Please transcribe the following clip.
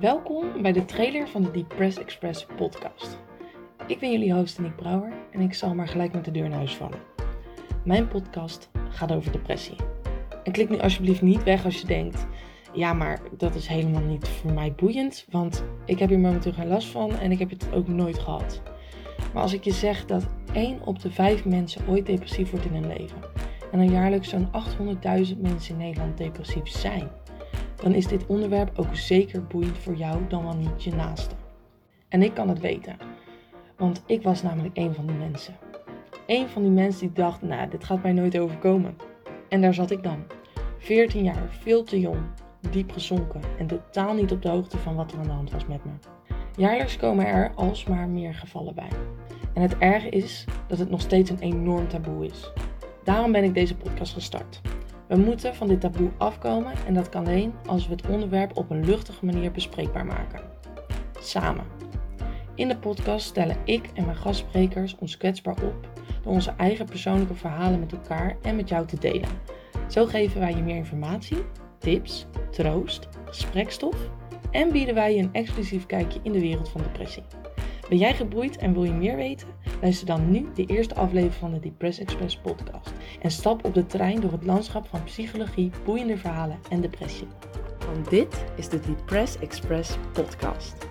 Welkom bij de trailer van de Depress Express podcast. Ik ben jullie host Nick Brouwer en ik zal maar gelijk met de deur naar huis vallen. Mijn podcast gaat over depressie. En klik nu alsjeblieft niet weg als je denkt, ja maar dat is helemaal niet voor mij boeiend, want ik heb hier momenteel geen last van en ik heb het ook nooit gehad. Maar als ik je zeg dat 1 op de 5 mensen ooit depressief wordt in hun leven en er jaarlijks zo'n 800.000 mensen in Nederland depressief zijn, dan is dit onderwerp ook zeker boeiend voor jou dan wel niet je naaste. En ik kan het weten, want ik was namelijk een van die mensen. Een van die mensen die dacht, nou, dit gaat mij nooit overkomen. En daar zat ik dan. 14 jaar, veel te jong, diep gezonken en totaal niet op de hoogte van wat er aan de hand was met me. Jaarlijks komen er alsmaar meer gevallen bij. En het erge is dat het nog steeds een enorm taboe is. Daarom ben ik deze podcast gestart. We moeten van dit taboe afkomen en dat kan alleen als we het onderwerp op een luchtige manier bespreekbaar maken. Samen. In de podcast stellen ik en mijn gastsprekers ons kwetsbaar op door onze eigen persoonlijke verhalen met elkaar en met jou te delen. Zo geven wij je meer informatie, tips, troost, gesprekstof en bieden wij je een exclusief kijkje in de wereld van depressie. Ben jij geboeid en wil je meer weten? Luister dan nu de eerste aflevering van de Depress Express podcast en stap op de trein door het landschap van psychologie, boeiende verhalen en depressie. Want dit is de Depress Express podcast.